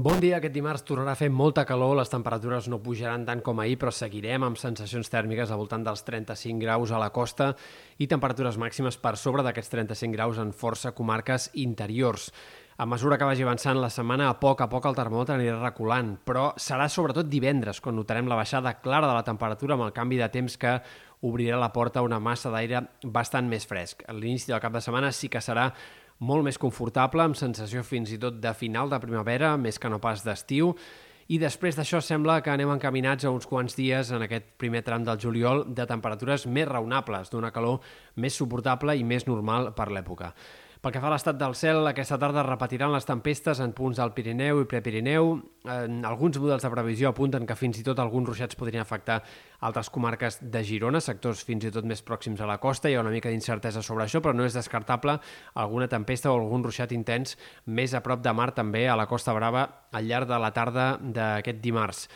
Bon dia, aquest dimarts tornarà a fer molta calor, les temperatures no pujaran tant com ahir, però seguirem amb sensacions tèrmiques al voltant dels 35 graus a la costa i temperatures màximes per sobre d'aquests 35 graus en força comarques interiors. A mesura que vagi avançant la setmana, a poc a poc el termòmetre anirà reculant, però serà sobretot divendres quan notarem la baixada clara de la temperatura amb el canvi de temps que obrirà la porta a una massa d'aire bastant més fresc. A l'inici del cap de setmana sí que serà molt més confortable, amb sensació fins i tot de final de primavera, més que no pas d'estiu, i després d'això sembla que anem encaminats a uns quants dies en aquest primer tram del juliol de temperatures més raonables, d'una calor més suportable i més normal per l'època. Pel que fa a l'estat del cel, aquesta tarda repetiran les tempestes en punts del Pirineu i Prepirineu. En alguns models de previsió apunten que fins i tot alguns ruixats podrien afectar altres comarques de Girona, sectors fins i tot més pròxims a la costa. Hi ha una mica d'incertesa sobre això, però no és descartable alguna tempesta o algun ruixat intens més a prop de mar també a la Costa Brava al llarg de la tarda d'aquest dimarts.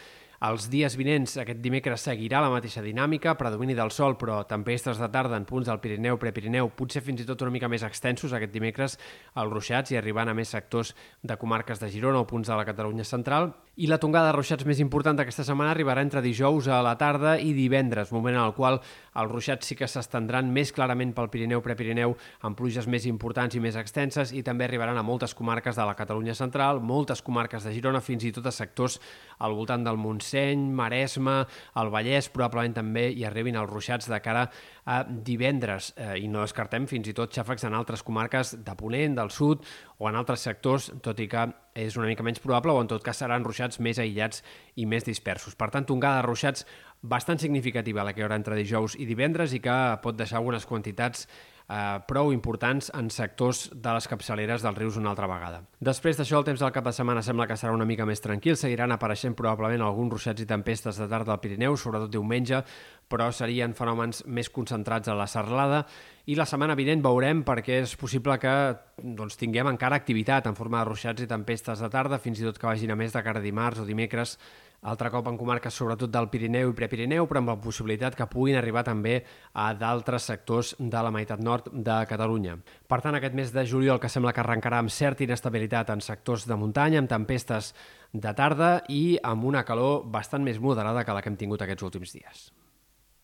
Els dies vinents, aquest dimecres, seguirà la mateixa dinàmica, predomini del sol, però tempestes de tarda en punts del Pirineu, Prepirineu, potser fins i tot una mica més extensos aquest dimecres, els ruixats i arribant a més sectors de comarques de Girona o punts de la Catalunya central. I la tongada de ruixats més important d'aquesta setmana arribarà entre dijous a la tarda i divendres, moment en el qual els ruixats sí que s'estendran més clarament pel Pirineu, Prepirineu, amb pluges més importants i més extenses, i també arribaran a moltes comarques de la Catalunya central, moltes comarques de Girona, fins i tot a sectors al voltant del Montseny, Montseny, Maresme, el Vallès, probablement també hi arribin els ruixats de cara a divendres eh, i no descartem fins i tot xàfecs en altres comarques de Ponent, del sud o en altres sectors, tot i que és una mica menys probable o en tot cas seran ruixats més aïllats i més dispersos. Per tant, tongada de ruixats bastant significativa la que hi haurà entre dijous i divendres i que pot deixar algunes quantitats eh, prou importants en sectors de les capçaleres dels rius una altra vegada. Després d'això, el temps del cap de setmana sembla que serà una mica més tranquil, seguiran apareixent probablement alguns ruixats i tempestes de tarda al Pirineu, sobretot diumenge, però serien fenòmens més concentrats a la serlada i la setmana vinent veurem perquè és possible que doncs, tinguem encara activitat en forma de ruixats i tempestes de tarda, fins i tot que vagin a més de cara dimarts o dimecres, altre cop en comarques sobretot del Pirineu i Prepirineu, però amb la possibilitat que puguin arribar també a d'altres sectors de la meitat nord de Catalunya. Per tant, aquest mes de juliol que sembla que arrencarà amb certa inestabilitat en sectors de muntanya, amb tempestes de tarda i amb una calor bastant més moderada que la que hem tingut aquests últims dies.